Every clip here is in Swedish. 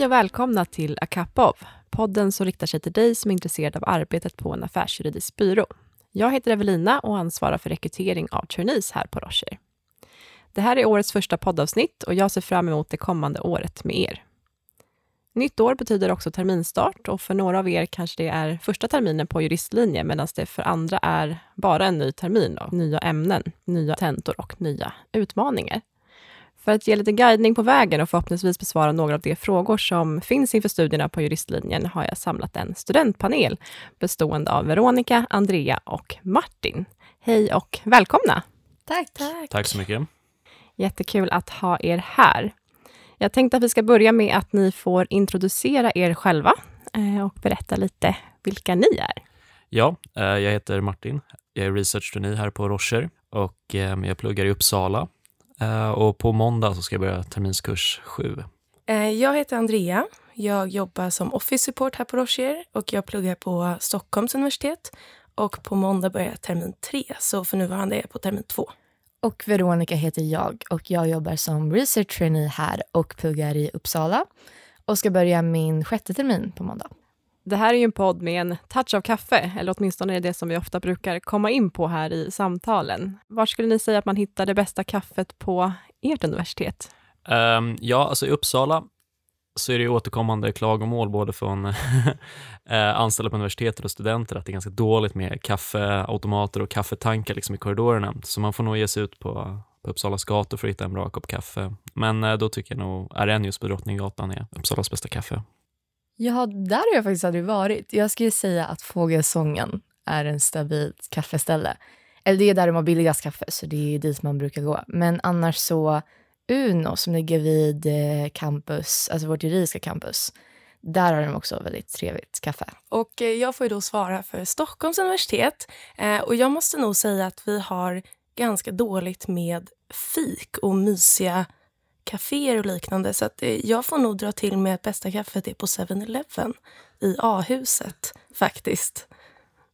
Hej och välkomna till Akapov, podden som riktar sig till dig som är intresserad av arbetet på en affärsjuridisk byrå. Jag heter Evelina och ansvarar för rekrytering av trainees här på Rocher. Det här är årets första poddavsnitt och jag ser fram emot det kommande året med er. Nytt år betyder också terminstart och för några av er kanske det är första terminen på juristlinjen medan det för andra är bara en ny termin och nya ämnen, nya tentor och nya utmaningar. För att ge lite guidning på vägen och förhoppningsvis besvara några av de frågor som finns inför studierna på juristlinjen har jag samlat en studentpanel bestående av Veronica, Andrea och Martin. Hej och välkomna! Tack! Tack, Tack så mycket. Jättekul att ha er här. Jag tänkte att vi ska börja med att ni får introducera er själva eh, och berätta lite vilka ni är. Ja, eh, jag heter Martin. Jag är research trainee här på Rocher och eh, jag pluggar i Uppsala. Och på måndag så ska jag börja terminskurs 7. Jag heter Andrea. Jag jobbar som office support här på Rocher och jag pluggar på Stockholms universitet. Och på måndag börjar jag termin 3, så för nuvarande är jag på termin 2. Och Veronica heter jag och jag jobbar som research trainee här och pluggar i Uppsala och ska börja min sjätte termin på måndag. Det här är ju en podd med en touch av kaffe, eller åtminstone är det som vi ofta brukar komma in på här i samtalen. Var skulle ni säga att man hittar det bästa kaffet på ert universitet? Um, ja, alltså i Uppsala så är det återkommande klagomål både från eh, anställda på universitetet och studenter att det är ganska dåligt med kaffeautomater och kaffetankar liksom i korridorerna. Så man får nog ge sig ut på, på Uppsalas gator för att hitta en bra kopp kaffe. Men eh, då tycker jag nog Arrhenius på Drottninggatan är Uppsalas bästa kaffe. Ja, där har jag faktiskt aldrig varit. Jag skulle säga att Fågelsången är en stabilt kaffeställe. Eller det är där de har billigast kaffe, så det är dit man brukar gå. Men annars så Uno som ligger vid eh, campus, alltså vårt juridiska campus. Där har de också väldigt trevligt kaffe. Och eh, jag får ju då svara för Stockholms universitet. Eh, och jag måste nog säga att vi har ganska dåligt med fik och mysiga kaféer och liknande. Så att jag får nog dra till med att bästa kaffet är på 7-Eleven i A-huset faktiskt.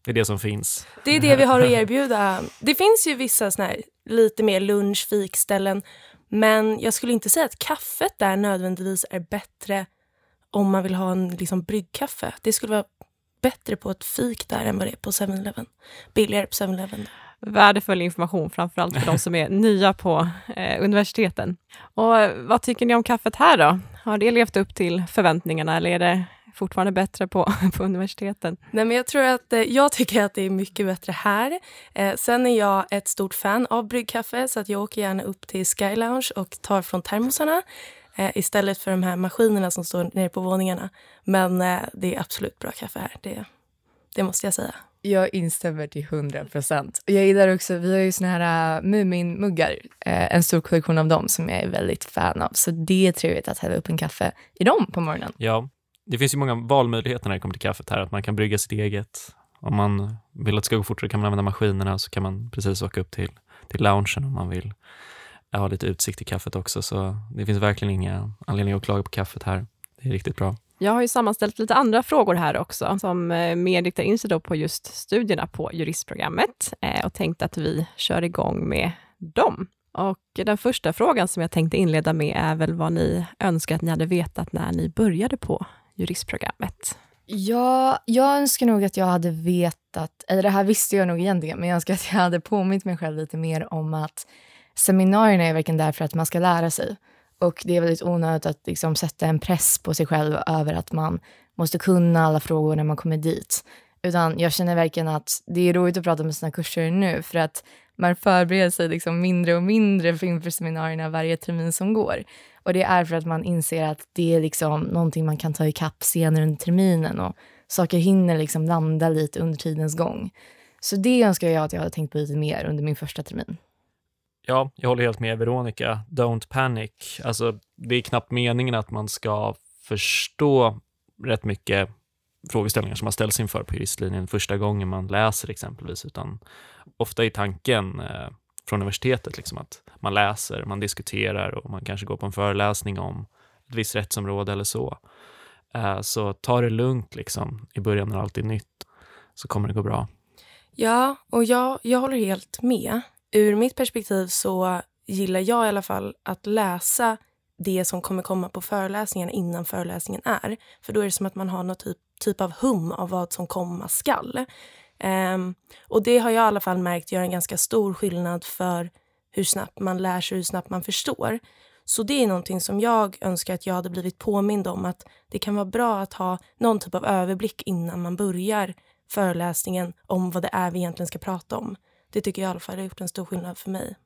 Det är det som finns. Det är det vi har att erbjuda. Det finns ju vissa såna här lite mer lunch, fikställen men jag skulle inte säga att kaffet där nödvändigtvis är bättre om man vill ha en liksom, bryggkaffe. Det skulle vara bättre på ett fik där än vad det är på 7-Eleven. Billigare på 7-Eleven. Värdefull information, framförallt för de som är nya på eh, universiteten. Och vad tycker ni om kaffet här då? Har det levt upp till förväntningarna eller är det fortfarande bättre på, på universiteten? Nej, men jag, tror att, eh, jag tycker att det är mycket bättre här. Eh, sen är jag ett stort fan av bryggkaffe så att jag åker gärna upp till Sky Lounge och tar från termosarna eh, istället för de här maskinerna som står nere på våningarna. Men eh, det är absolut bra kaffe här, det, det måste jag säga. Jag instämmer till 100 procent. Jag gillar också, vi har ju såna här äh, Mumin-muggar, eh, en stor kollektion av dem som jag är väldigt fan av. Så det är trevligt att hälla upp en kaffe i dem på morgonen. Ja, det finns ju många valmöjligheter när det kommer till kaffet här, att man kan brygga sitt eget. Om man vill att det ska gå fortare kan man använda maskinerna, så kan man precis åka upp till, till loungen om man vill äh, ha lite utsikt till kaffet också. Så det finns verkligen inga anledningar att klaga på kaffet här. Det är riktigt bra. Jag har ju sammanställt lite andra frågor här också, som eh, mer riktar in sig då på just studierna på juristprogrammet eh, och tänkte att vi kör igång med dem. Och den första frågan som jag tänkte inleda med är väl vad ni önskar att ni hade vetat när ni började på juristprogrammet? Ja, jag önskar nog att jag hade vetat, eller det här visste jag nog egentligen, men jag önskar att jag hade påmint mig själv lite mer om att seminarierna är verkligen där för att man ska lära sig. Och det är väldigt onödigt att liksom sätta en press på sig själv över att man måste kunna alla frågor när man kommer dit. Utan jag känner verkligen att det är roligt att prata med sina kurser nu för att man förbereder sig liksom mindre och mindre inför seminarierna varje termin som går. Och det är för att man inser att det är liksom någonting man kan ta ikapp senare under terminen och saker hinner liksom landa lite under tidens gång. Så det önskar jag att jag hade tänkt på lite mer under min första termin. Ja, jag håller helt med Veronica. Don't panic. Alltså, det är knappt meningen att man ska förstå rätt mycket frågeställningar som man ställs inför på juristlinjen första gången man läser exempelvis, utan ofta är tanken eh, från universitetet liksom att man läser, man diskuterar och man kanske går på en föreläsning om ett visst rättsområde eller så. Eh, så ta det lugnt liksom i början när allt är nytt, så kommer det gå bra. Ja, och jag, jag håller helt med. Ur mitt perspektiv så gillar jag i alla fall att läsa det som kommer komma på föreläsningen innan föreläsningen är. För då är det som att man har någon typ, typ av hum av vad som komma skall. Um, och det har jag i alla fall märkt gör en ganska stor skillnad för hur snabbt man lär sig, hur snabbt man förstår. Så det är någonting som jag önskar att jag hade blivit påmind om att det kan vara bra att ha någon typ av överblick innan man börjar föreläsningen om vad det är vi egentligen ska prata om. Det tycker jag i alla fall har gjort en stor skillnad för mig.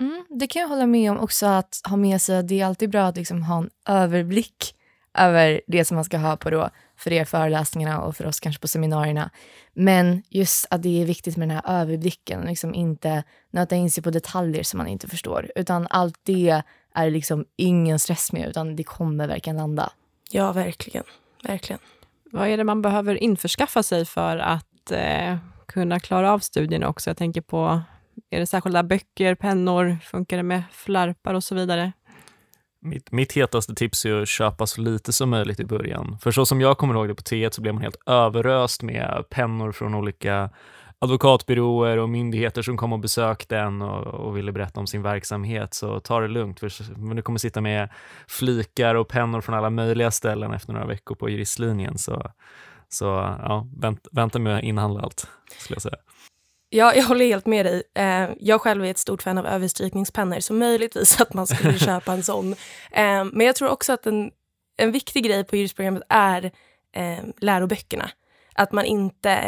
Mm, det kan jag hålla med om också att ha med sig att det är alltid bra att liksom ha en överblick över det som man ska ha på då för er föreläsningarna och för oss kanske på seminarierna. Men just att det är viktigt med den här överblicken, liksom inte nöta in sig på detaljer som man inte förstår, utan allt det är liksom ingen stress med, utan det kommer verkligen landa. Ja, verkligen. Verkligen. Vad är det man behöver införskaffa sig för att eh, kunna klara av studierna också? Jag tänker på, är det särskilda böcker, pennor, funkar det med flärpar och så vidare? Mitt, mitt hetaste tips är att köpa så lite som möjligt i början. För så som jag kommer ihåg det på T1 så blev man helt överöst med pennor från olika advokatbyråer och myndigheter som kom och besökte en och, och, ville berätta om sin verksamhet. Så ta det lugnt, för du kommer sitta med flikar och pennor från alla möjliga ställen efter några veckor på juristlinjen. Så, så ja, vänt, vänta med att inhandla allt, skulle jag säga. Ja, jag håller helt med dig. Eh, jag själv är ett stort fan av överstrykningspennor, så möjligtvis att man skulle köpa en sån. Eh, men jag tror också att en, en viktig grej på juristprogrammet är eh, läroböckerna. Att man inte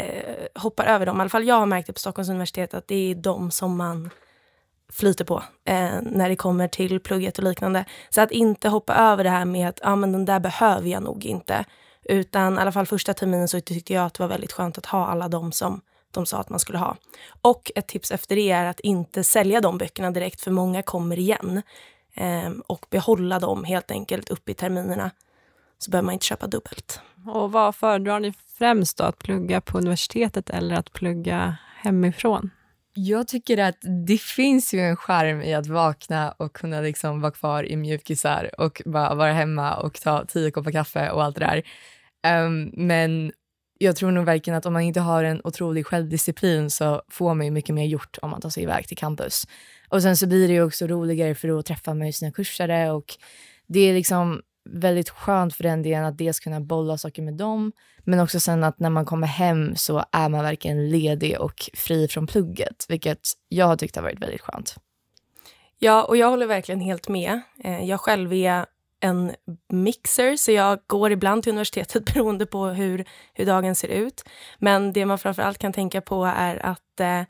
hoppar över dem. I alla fall jag har märkt det på Stockholms universitet att det är de som man flyter på eh, när det kommer till plugget och liknande. Så att inte hoppa över det här med att ah, men den där behöver jag nog inte. Utan i alla fall första terminen så tyckte jag att det var väldigt skönt att ha alla de som de sa att man skulle ha. Och ett tips efter det är att inte sälja de böckerna direkt för många kommer igen. Eh, och behålla dem helt enkelt upp i terminerna. Så behöver man inte köpa dubbelt. Och vad föredrar ni främst då? Att plugga på universitetet eller att plugga hemifrån? Jag tycker att det finns ju en charm i att vakna och kunna liksom vara kvar i mjukisar och bara vara hemma och ta tio koppar kaffe och allt det där. Um, men jag tror nog verkligen att om man inte har en otrolig självdisciplin så får man ju mycket mer gjort om man tar sig iväg till campus. Och sen så blir det ju också roligare för att träffa med sina kursare och det är liksom väldigt skönt för den delen att dels kunna bolla saker med dem, men också sen att när man kommer hem så är man verkligen ledig och fri från plugget, vilket jag har tyckt har varit väldigt skönt. Ja, och jag håller verkligen helt med. Eh, jag själv är en mixer, så jag går ibland till universitetet beroende på hur, hur dagen ser ut. Men det man framför allt kan tänka på är att eh,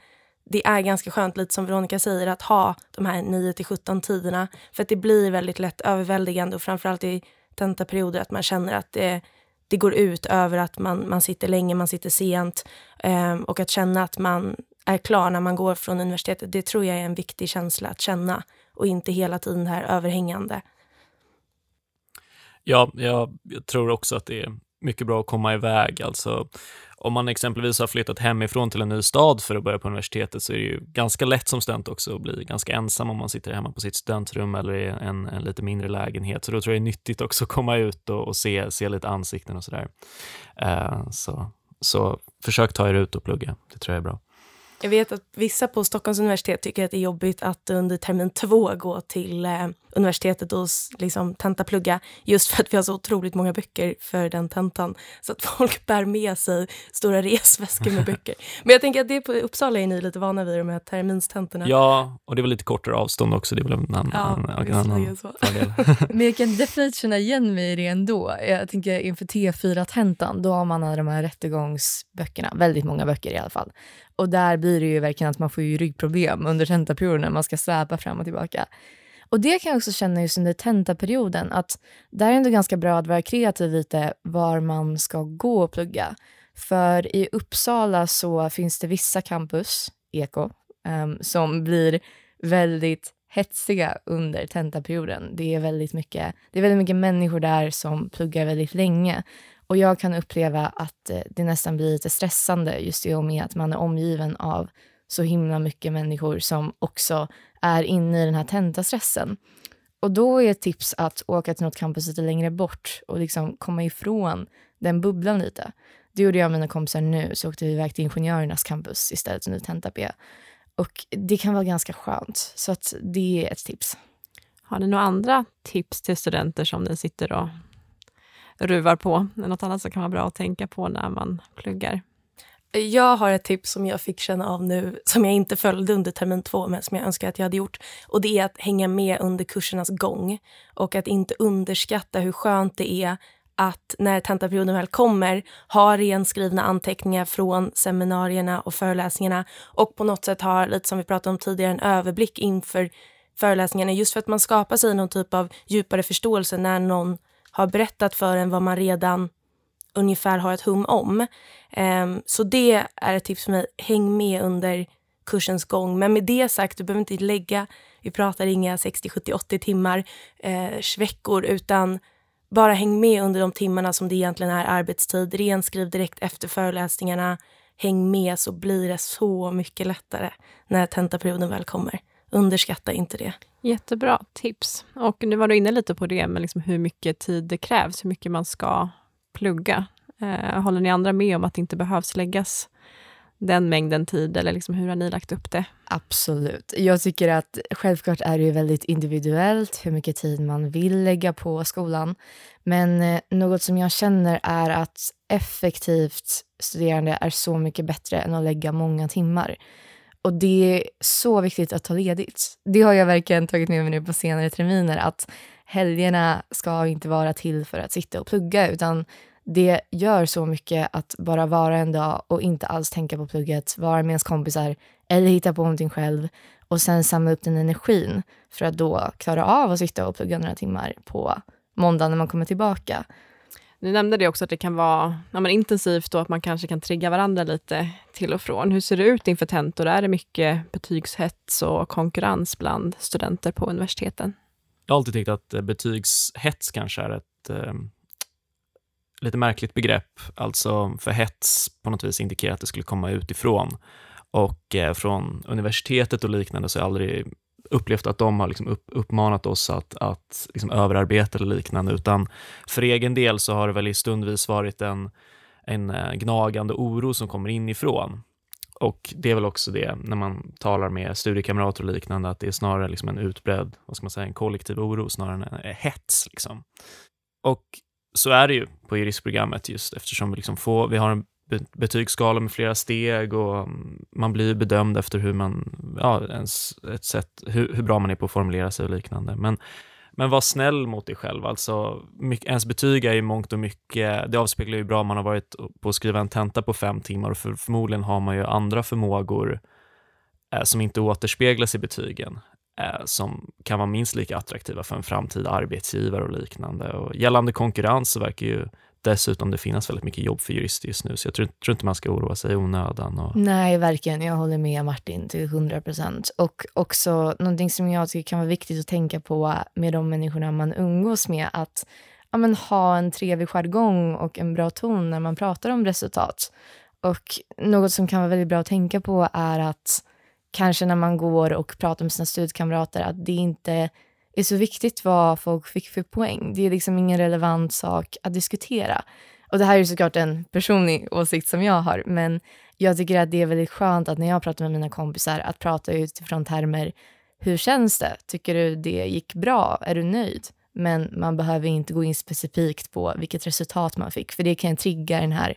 det är ganska skönt, lite som Veronica säger, att ha de här 9 till 17 tiderna. För att det blir väldigt lätt överväldigande och framförallt i tentaperioder att man känner att det, det går ut över att man, man sitter länge, man sitter sent. Eh, och att känna att man är klar när man går från universitetet, det tror jag är en viktig känsla att känna. Och inte hela tiden det här överhängande. Ja, jag, jag tror också att det är mycket bra att komma iväg. Alltså, om man exempelvis har flyttat hemifrån till en ny stad för att börja på universitetet så är det ju ganska lätt som student också att bli ganska ensam om man sitter hemma på sitt studentrum eller i en, en lite mindre lägenhet. Så då tror jag det är nyttigt också att komma ut och, och se, se lite ansikten och sådär. Uh, så, så försök ta er ut och plugga, det tror jag är bra. Jag vet att vissa på Stockholms universitet tycker att det är jobbigt att under termin två gå till eh, universitetet och liksom tentaplugga just för att vi har så otroligt många böcker för den tentan. Så att folk bär med sig stora resväskor med böcker. Men jag tänker att det på Uppsala är ni lite vana vid de här terminstentorna. Ja, och det är väl lite kortare avstånd också. Det är väl en annan, ja, en annan fördel. Men jag kan definitivt känna igen mig i det ändå. Jag tänker inför T4-tentan, då har man de här rättegångsböckerna, väldigt många böcker i alla fall. Och där blir det ju verkligen att man får ju ryggproblem under tentaperioden när man ska släpa fram och tillbaka. Och det kan jag också känna just under tentaperioden, att där är det ändå ganska bra att vara kreativ lite var man ska gå och plugga. För i Uppsala så finns det vissa campus, Eko, um, som blir väldigt hetsiga under tentaperioden. Det är väldigt mycket, det är väldigt mycket människor där som pluggar väldigt länge. Och jag kan uppleva att eh, det nästan blir lite stressande just i och med att man är omgiven av så himla mycket människor som också är inne i den här tentastressen. Och då är ett tips att åka till något campus lite längre bort och liksom komma ifrån den bubblan lite. Det gjorde jag och mina kompisar nu, så åkte vi iväg till Ingenjörernas campus istället under tenta B. Och det kan vara ganska skönt, så att det är ett tips. Har ni några andra tips till studenter som ni sitter och ruvar på? Något annat som kan vara bra att tänka på när man pluggar? Jag har ett tips som jag fick känna av nu, som jag inte följde under termin två, men som jag önskar att jag hade gjort. Och Det är att hänga med under kursernas gång och att inte underskatta hur skönt det är att när tentaperioden väl kommer ha renskrivna anteckningar från seminarierna och föreläsningarna och på något sätt ha, lite som vi pratade om tidigare, en överblick inför föreläsningarna just för att man skapar sig någon typ av djupare förståelse när någon har berättat för en vad man redan ungefär har ett hum om. Ehm, så det är ett tips för mig. Häng med under kursens gång. Men med det sagt, du behöver inte lägga, vi pratar inga 60, 70, 80 timmar, eh, veckor, utan bara häng med under de timmarna som det egentligen är arbetstid. Renskriv direkt efter föreläsningarna. Häng med så blir det så mycket lättare när tentaperioden väl kommer. Underskatta inte det. Jättebra tips. Och nu var du inne lite på det med liksom hur mycket tid det krävs, hur mycket man ska plugga. Eh, håller ni andra med om att det inte behövs läggas den mängden tid, eller liksom hur har ni lagt upp det? Absolut. Jag tycker att självklart är det väldigt individuellt hur mycket tid man vill lägga på skolan. Men eh, något som jag känner är att effektivt studerande är så mycket bättre än att lägga många timmar. Och det är så viktigt att ta ledigt. Det har jag verkligen tagit med mig nu på senare terminer, att helgerna ska inte vara till för att sitta och plugga, utan det gör så mycket att bara vara en dag och inte alls tänka på plugget, vara med ens kompisar eller hitta på någonting själv och sen samla upp den energin för att då klara av att sitta och plugga några timmar på måndag när man kommer tillbaka. Du nämnde det också att det kan vara ja, intensivt och att man kanske kan trigga varandra lite till och från. Hur ser det ut inför tentor? Är det mycket betygshets och konkurrens bland studenter på universiteten? Jag har alltid tyckt att eh, betygshets kanske är ett eh, lite märkligt begrepp. Alltså för hets på något vis indikerar att det skulle komma utifrån. Och eh, från universitetet och liknande så har jag aldrig upplevt att de har liksom upp, uppmanat oss att, att liksom överarbeta eller liknande, utan för egen del så har det väl i stundvis varit en, en eh, gnagande oro som kommer inifrån. Och det är väl också det när man talar med studiekamrater och liknande, att det är snarare liksom en utbredd, vad ska man säga, en kollektiv oro snarare än en hets. Liksom. Och så är det ju på juristprogrammet just eftersom vi, liksom får, vi har en betygsskala med flera steg och man blir bedömd efter hur man, ja, ens, ett sätt, hur, hur bra man är på att formulera sig och liknande. Men, men var snäll mot dig själv. Alltså, mycket, ens betyg är i mångt och mycket, det avspeglar ju bra man har varit på att skriva en tenta på fem timmar och för, förmodligen har man ju andra förmågor eh, som inte återspeglas i betygen eh, som kan vara minst lika attraktiva för en framtida arbetsgivare och liknande. Och gällande konkurrens så verkar ju dessutom det finnas väldigt mycket jobb för jurister just nu, så jag tror, tror inte man ska oroa sig i onödan. Och... Nej, verkligen. Jag håller med Martin till 100 procent. Och också någonting som jag tycker kan vara viktigt att tänka på med de människorna man umgås med, att ja, men, ha en trevlig jargong och en bra ton när man pratar om resultat. Och något som kan vara väldigt bra att tänka på är att kanske när man går och pratar med sina studiekamrater att det inte är så viktigt vad folk fick för poäng. Det är liksom ingen relevant sak att diskutera. Och det här är såklart en personlig åsikt som jag har, men jag tycker att det är väldigt skönt att när jag pratar med mina kompisar att prata utifrån termer hur känns det? Tycker du det gick bra? Är du nöjd? Men man behöver inte gå in specifikt på vilket resultat man fick, för det kan trigga den här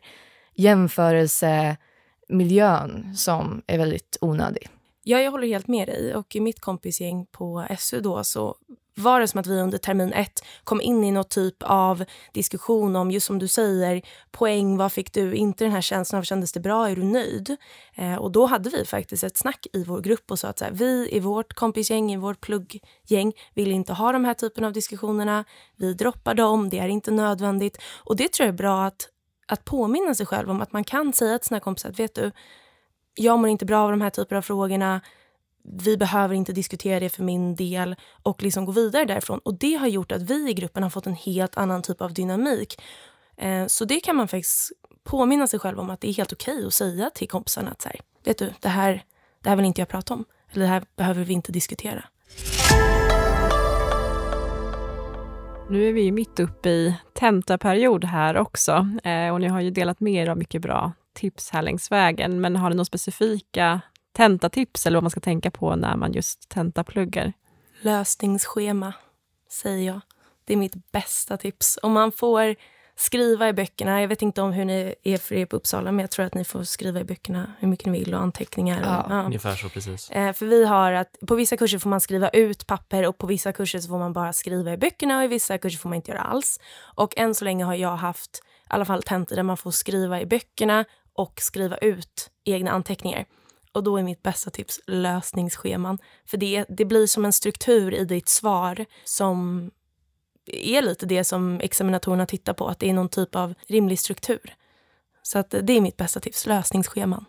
jämförelsemiljön som är väldigt onödig. Ja, jag håller helt med dig. Och I mitt kompisgäng på SU då så var det som att vi under termin ett kom in i någon typ av diskussion om, just som du säger, poäng, vad fick du? Inte den här känslan av, kändes det bra, är du nöjd? Eh, och då hade vi faktiskt ett snack i vår grupp och sa att så här, vi i vårt kompisgäng, i vårt plugggäng, vill inte ha de här typen av diskussionerna. Vi droppar dem, det är inte nödvändigt. Och det tror jag är bra att, att påminna sig själv om, att man kan säga till sina kompisar att vet du, jag mår inte bra av de här typerna av frågorna. Vi behöver inte diskutera det för min del och liksom gå vidare därifrån. Och Det har gjort att vi i gruppen har fått en helt annan typ av dynamik. Eh, så det kan man faktiskt påminna sig själv om att det är helt okej okay att säga till kompisarna att så här, vet du, det här, det här vill inte jag prata om. Eller det här behöver vi inte diskutera. Nu är vi mitt uppe i tentaperiod här också eh, och ni har ju delat med er av mycket bra tips här längs vägen, men har ni några specifika tentatips eller vad man ska tänka på när man just tentapluggar? Lösningsschema, säger jag. Det är mitt bästa tips. Om man får skriva i böckerna. Jag vet inte om hur ni är för er på Uppsala, men jag tror att ni får skriva i böckerna hur mycket ni vill och anteckningar. Ja, och, ja. Ungefär så precis. Eh, för vi har att på vissa kurser får man skriva ut papper och på vissa kurser så får man bara skriva i böckerna och i vissa kurser får man inte göra alls. Och än så länge har jag haft i alla fall tentor där man får skriva i böckerna och skriva ut egna anteckningar. Och då är mitt bästa tips lösningsscheman. För det, det blir som en struktur i ditt svar som är lite det som examinatorerna tittar på, att det är någon typ av rimlig struktur. Så att det är mitt bästa tips, lösningsscheman.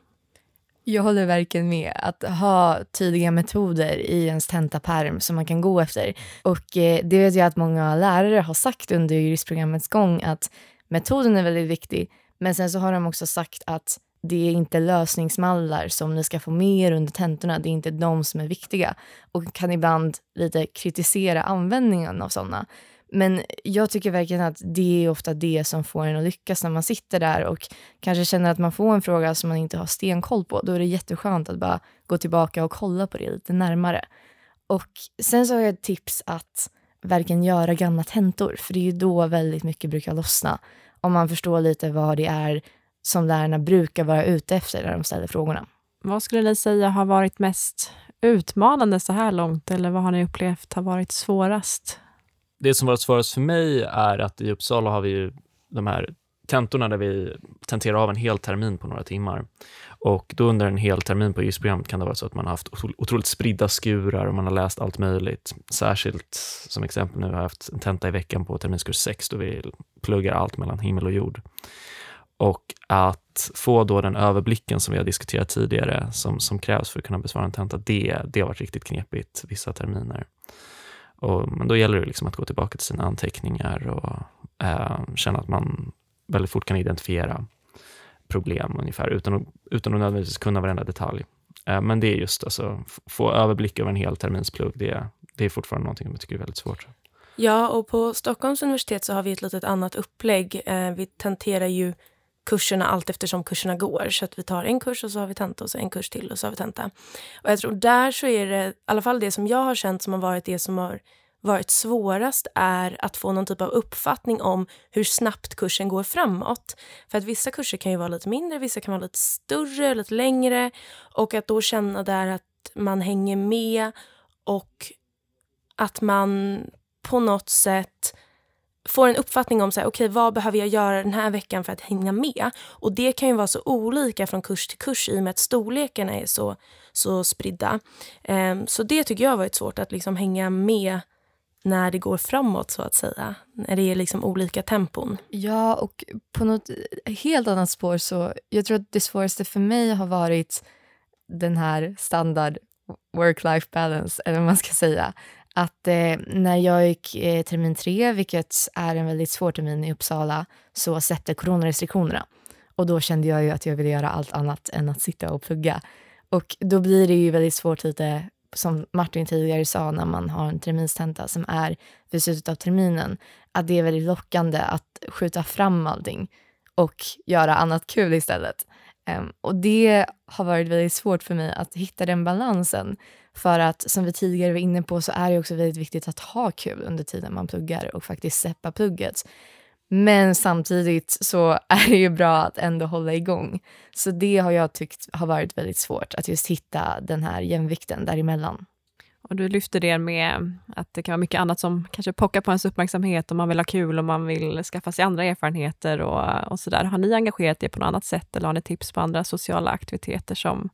Jag håller verkligen med. Att ha tydliga metoder i ens tentapärm som man kan gå efter. Och eh, det vet jag att många lärare har sagt under juristprogrammets gång att metoden är väldigt viktig. Men sen så har de också sagt att det är inte lösningsmallar som ni ska få med er under tentorna. Det är inte de som är viktiga. Och kan ibland lite kritisera användningen av sådana. Men jag tycker verkligen att det är ofta det som får en att lyckas när man sitter där och kanske känner att man får en fråga som man inte har stenkoll på. Då är det jätteskönt att bara gå tillbaka och kolla på det lite närmare. Och sen så har jag ett tips att verkligen göra gamla tentor, för det är ju då väldigt mycket brukar lossna. Om man förstår lite vad det är som lärarna brukar vara ute efter när de ställer frågorna. Vad skulle ni säga har varit mest utmanande så här långt, eller vad har ni upplevt har varit svårast? Det som varit svårast för mig är att i Uppsala har vi ju de här tentorna där vi tenterar av en hel termin på några timmar. Och då under en hel termin på juristprogrammet kan det vara så att man har haft otroligt spridda skurar och man har läst allt möjligt. Särskilt som exempel nu har jag haft en tenta i veckan på terminskurs 6 då vi pluggar allt mellan himmel och jord. Och att få då den överblicken som vi har diskuterat tidigare som, som krävs för att kunna besvara en tenta, det, det har varit riktigt knepigt vissa terminer. Och, men då gäller det liksom att gå tillbaka till sina anteckningar och eh, känna att man väldigt fort kan identifiera problem ungefär utan att, utan att nödvändigtvis kunna varenda detalj. Eh, men det är just alltså, få överblick över en hel terminsplugg, det, det är fortfarande någonting som jag tycker är väldigt svårt. Ja, och på Stockholms universitet så har vi ett litet annat upplägg. Eh, vi tenterar ju kurserna allt eftersom kurserna går. Så att vi tar en kurs och så har vi tenta och så en kurs till och så har vi tenta. Och jag tror där så är det, i alla fall det som jag har känt som har varit det som har varit svårast är att få någon typ av uppfattning om hur snabbt kursen går framåt. För att vissa kurser kan ju vara lite mindre, vissa kan vara lite större, lite längre och att då känna där att man hänger med och att man på något sätt får en uppfattning om så här, okay, vad behöver jag göra den här veckan för att hänga med. Och Det kan ju vara så olika från kurs till kurs i och med att storlekarna är så, så spridda. Um, så det tycker jag har varit svårt, att liksom hänga med när det går framåt, så att säga. När det är liksom olika tempon. Ja, och på något helt annat spår så... Jag tror att det svåraste för mig har varit den här standard work-life balance, eller vad man ska säga att eh, när jag gick eh, termin tre, vilket är en väldigt svår termin i Uppsala, så släppte coronarestriktionerna. Och då kände jag ju att jag ville göra allt annat än att sitta och plugga. Och då blir det ju väldigt svårt lite, som Martin tidigare sa, när man har en terminstenta som är vid slutet av terminen, att det är väldigt lockande att skjuta fram allting och göra annat kul istället. Ehm, och det har varit väldigt svårt för mig att hitta den balansen. För att som vi tidigare var inne på så är det också väldigt viktigt att ha kul under tiden man pluggar och faktiskt släppa plugget. Men samtidigt så är det ju bra att ändå hålla igång. Så det har jag tyckt har varit väldigt svårt, att just hitta den här jämvikten däremellan. Och du lyfter det med att det kan vara mycket annat som kanske pockar på ens uppmärksamhet och man vill ha kul och man vill skaffa sig andra erfarenheter och, och sådär. Har ni engagerat er på något annat sätt eller har ni tips på andra sociala aktiviteter som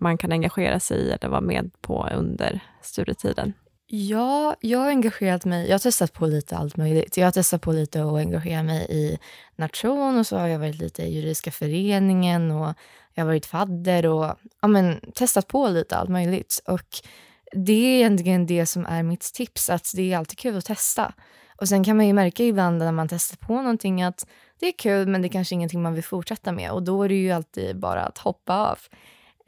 man kan engagera sig i eller vara med på under studietiden? Ja, jag har engagerat mig. Jag har testat på lite allt möjligt. Jag har testat på lite att engagera mig i nation och så har jag varit lite i juridiska föreningen och jag har varit fadder och ja, men, testat på lite allt möjligt. Och det är egentligen det som är mitt tips, att det är alltid kul att testa. Och sen kan man ju märka ibland när man testar på någonting att det är kul men det är kanske ingenting man vill fortsätta med och då är det ju alltid bara att hoppa av.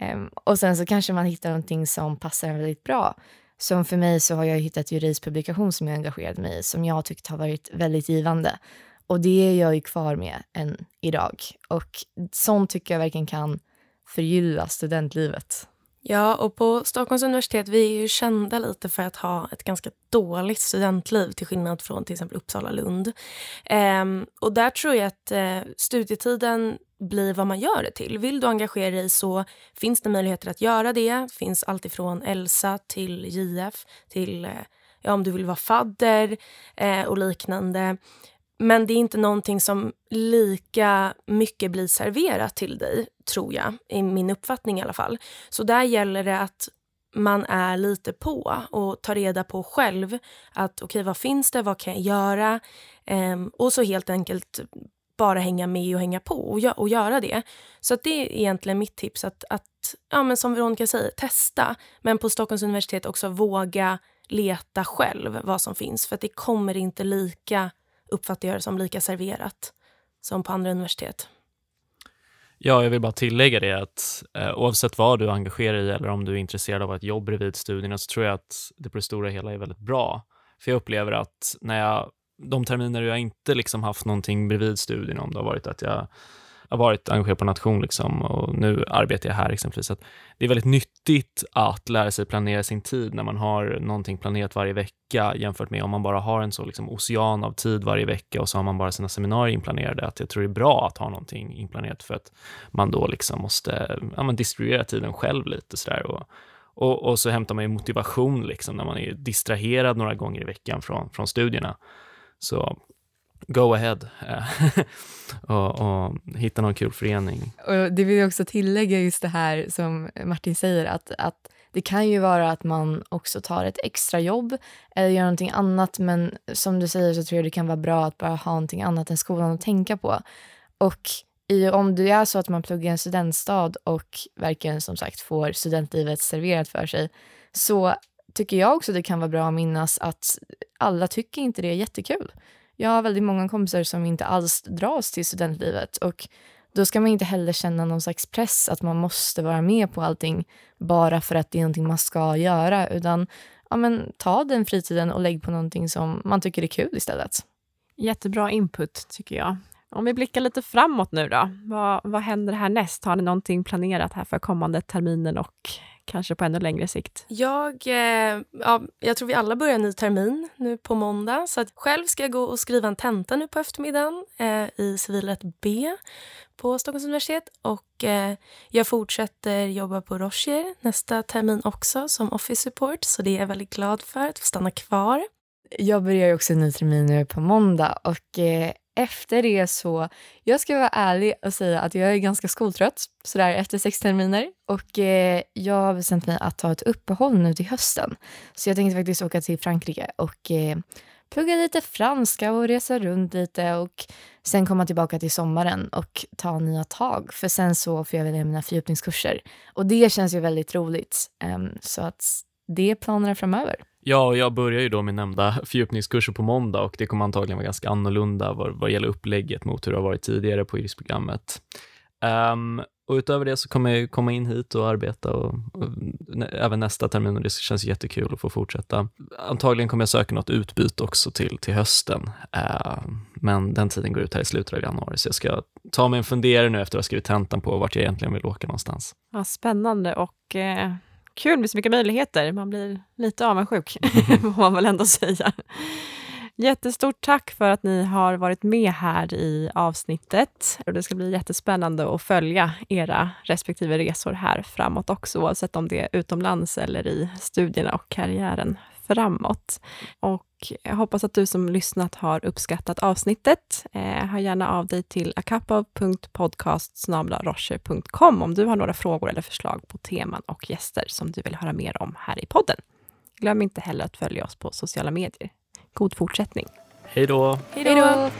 Um, och sen så kanske man hittar någonting som passar en väldigt bra. Som för mig så har jag hittat juridispublikation som jag engagerat mig i som jag tyckt har varit väldigt givande. Och det är jag ju kvar med än idag. Och sånt tycker jag verkligen kan förgylla studentlivet. Ja, och på Stockholms universitet vi är ju kända lite för att ha ett ganska dåligt studentliv till skillnad från till exempel Uppsala Lund. Ehm, och där tror jag att eh, studietiden blir vad man gör det till. Vill du engagera dig så finns det möjligheter att göra det. Det finns alltifrån Elsa till JF till eh, ja, om du vill vara fadder eh, och liknande. Men det är inte någonting som lika mycket blir serverat till dig, tror jag. I min uppfattning i alla fall. Så där gäller det att man är lite på och tar reda på själv att okej, okay, vad finns det? Vad kan jag göra? Ehm, och så helt enkelt bara hänga med och hänga på och, gö och göra det. Så det är egentligen mitt tips att, att ja, men som Veronica säger, testa. Men på Stockholms universitet också våga leta själv vad som finns. För det kommer inte lika uppfattar jag det som lika serverat som på andra universitet. Ja, jag vill bara tillägga det att eh, oavsett vad du engagerar dig i eller om du är intresserad av ett jobb bredvid studierna så tror jag att det på det stora hela är väldigt bra. För jag upplever att när jag, de terminer jag inte liksom haft någonting bredvid studierna, om det har varit att jag har varit engagerad på nation liksom, och nu arbetar jag här exempelvis. Att det är väldigt nyttigt att lära sig planera sin tid när man har någonting planerat varje vecka jämfört med om man bara har en så liksom ocean av tid varje vecka och så har man bara sina seminarier inplanerade. Att jag tror det är bra att ha någonting inplanerat för att man då liksom måste ja, man distribuera tiden själv lite sådär. Och, och, och, så hämtar man ju motivation liksom när man är distraherad några gånger i veckan från, från studierna. Så go ahead och, och, hitta någon kul förening. Och det vill jag också tillägga just det här som Martin säger att, att det kan ju vara att man också tar ett extra jobb eller gör någonting annat men som du säger så tror jag det kan vara bra att bara ha någonting annat än skolan att tänka på. Och i, om det är så att man pluggar i en studentstad och verkligen som sagt får studentlivet serverat för sig så tycker jag också det kan vara bra att minnas att alla tycker inte det är jättekul. Jag har väldigt många kompisar som inte alls dras till studentlivet och då ska man inte heller känna någon slags press att man måste vara med på allting bara för att det är någonting man ska göra utan ja, men, ta den fritiden och lägg på någonting som man tycker är kul istället. Jättebra input tycker jag. Om vi blickar lite framåt nu då, vad, vad händer härnäst? Har ni någonting planerat här för kommande terminen och kanske på ännu längre sikt? Jag, eh, ja, jag tror vi alla börjar ny termin nu på måndag. Så att själv ska jag gå och skriva en tenta nu på eftermiddagen eh, i civilrätt B på Stockholms universitet. Och eh, jag fortsätter jobba på Rocher nästa termin också som office support. Så det är jag väldigt glad för att få stanna kvar. Jag börjar också en ny termin nu på måndag och eh, efter det så, jag ska vara ärlig och säga att jag är ganska skoltrött sådär efter sex terminer och eh, jag har bestämt mig att ta ett uppehåll nu till hösten. Så jag tänkte faktiskt åka till Frankrike och eh, plugga lite franska och resa runt lite och sen komma tillbaka till sommaren och ta nya tag. För sen så får jag välja mina fördjupningskurser och det känns ju väldigt roligt. Um, så att det är planerna framöver. Ja, och jag börjar ju då med nämnda fördjupningskurser på måndag och det kommer antagligen vara ganska annorlunda vad, vad gäller upplägget mot hur det har varit tidigare på IRIS-programmet. Um, ehm, och utöver det så kommer jag komma in hit och arbeta och, och, även nästa termin och det känns jättekul att få fortsätta. Antagligen kommer jag söka något utbyte också till, till hösten, uh, men den tiden går ut här i slutet av januari så jag ska ta mig en funderare nu efter att ha skrivit tentan på vart jag egentligen vill åka någonstans. Ja, spännande och eh kul med så mycket möjligheter. Man blir lite avundsjuk, får man väl ändå säga. Jättestort tack för att ni har varit med här i avsnittet. Det ska bli jättespännande att följa era respektive resor här framåt också, oavsett om det är utomlands eller i studierna och karriären framåt. Och jag hoppas att du som lyssnat har uppskattat avsnittet. Eh, hör gärna av dig till akapov.podcast.rocher.com om du har några frågor eller förslag på teman och gäster som du vill höra mer om här i podden. Glöm inte heller att följa oss på sociala medier. God fortsättning! Hej då! Hej då!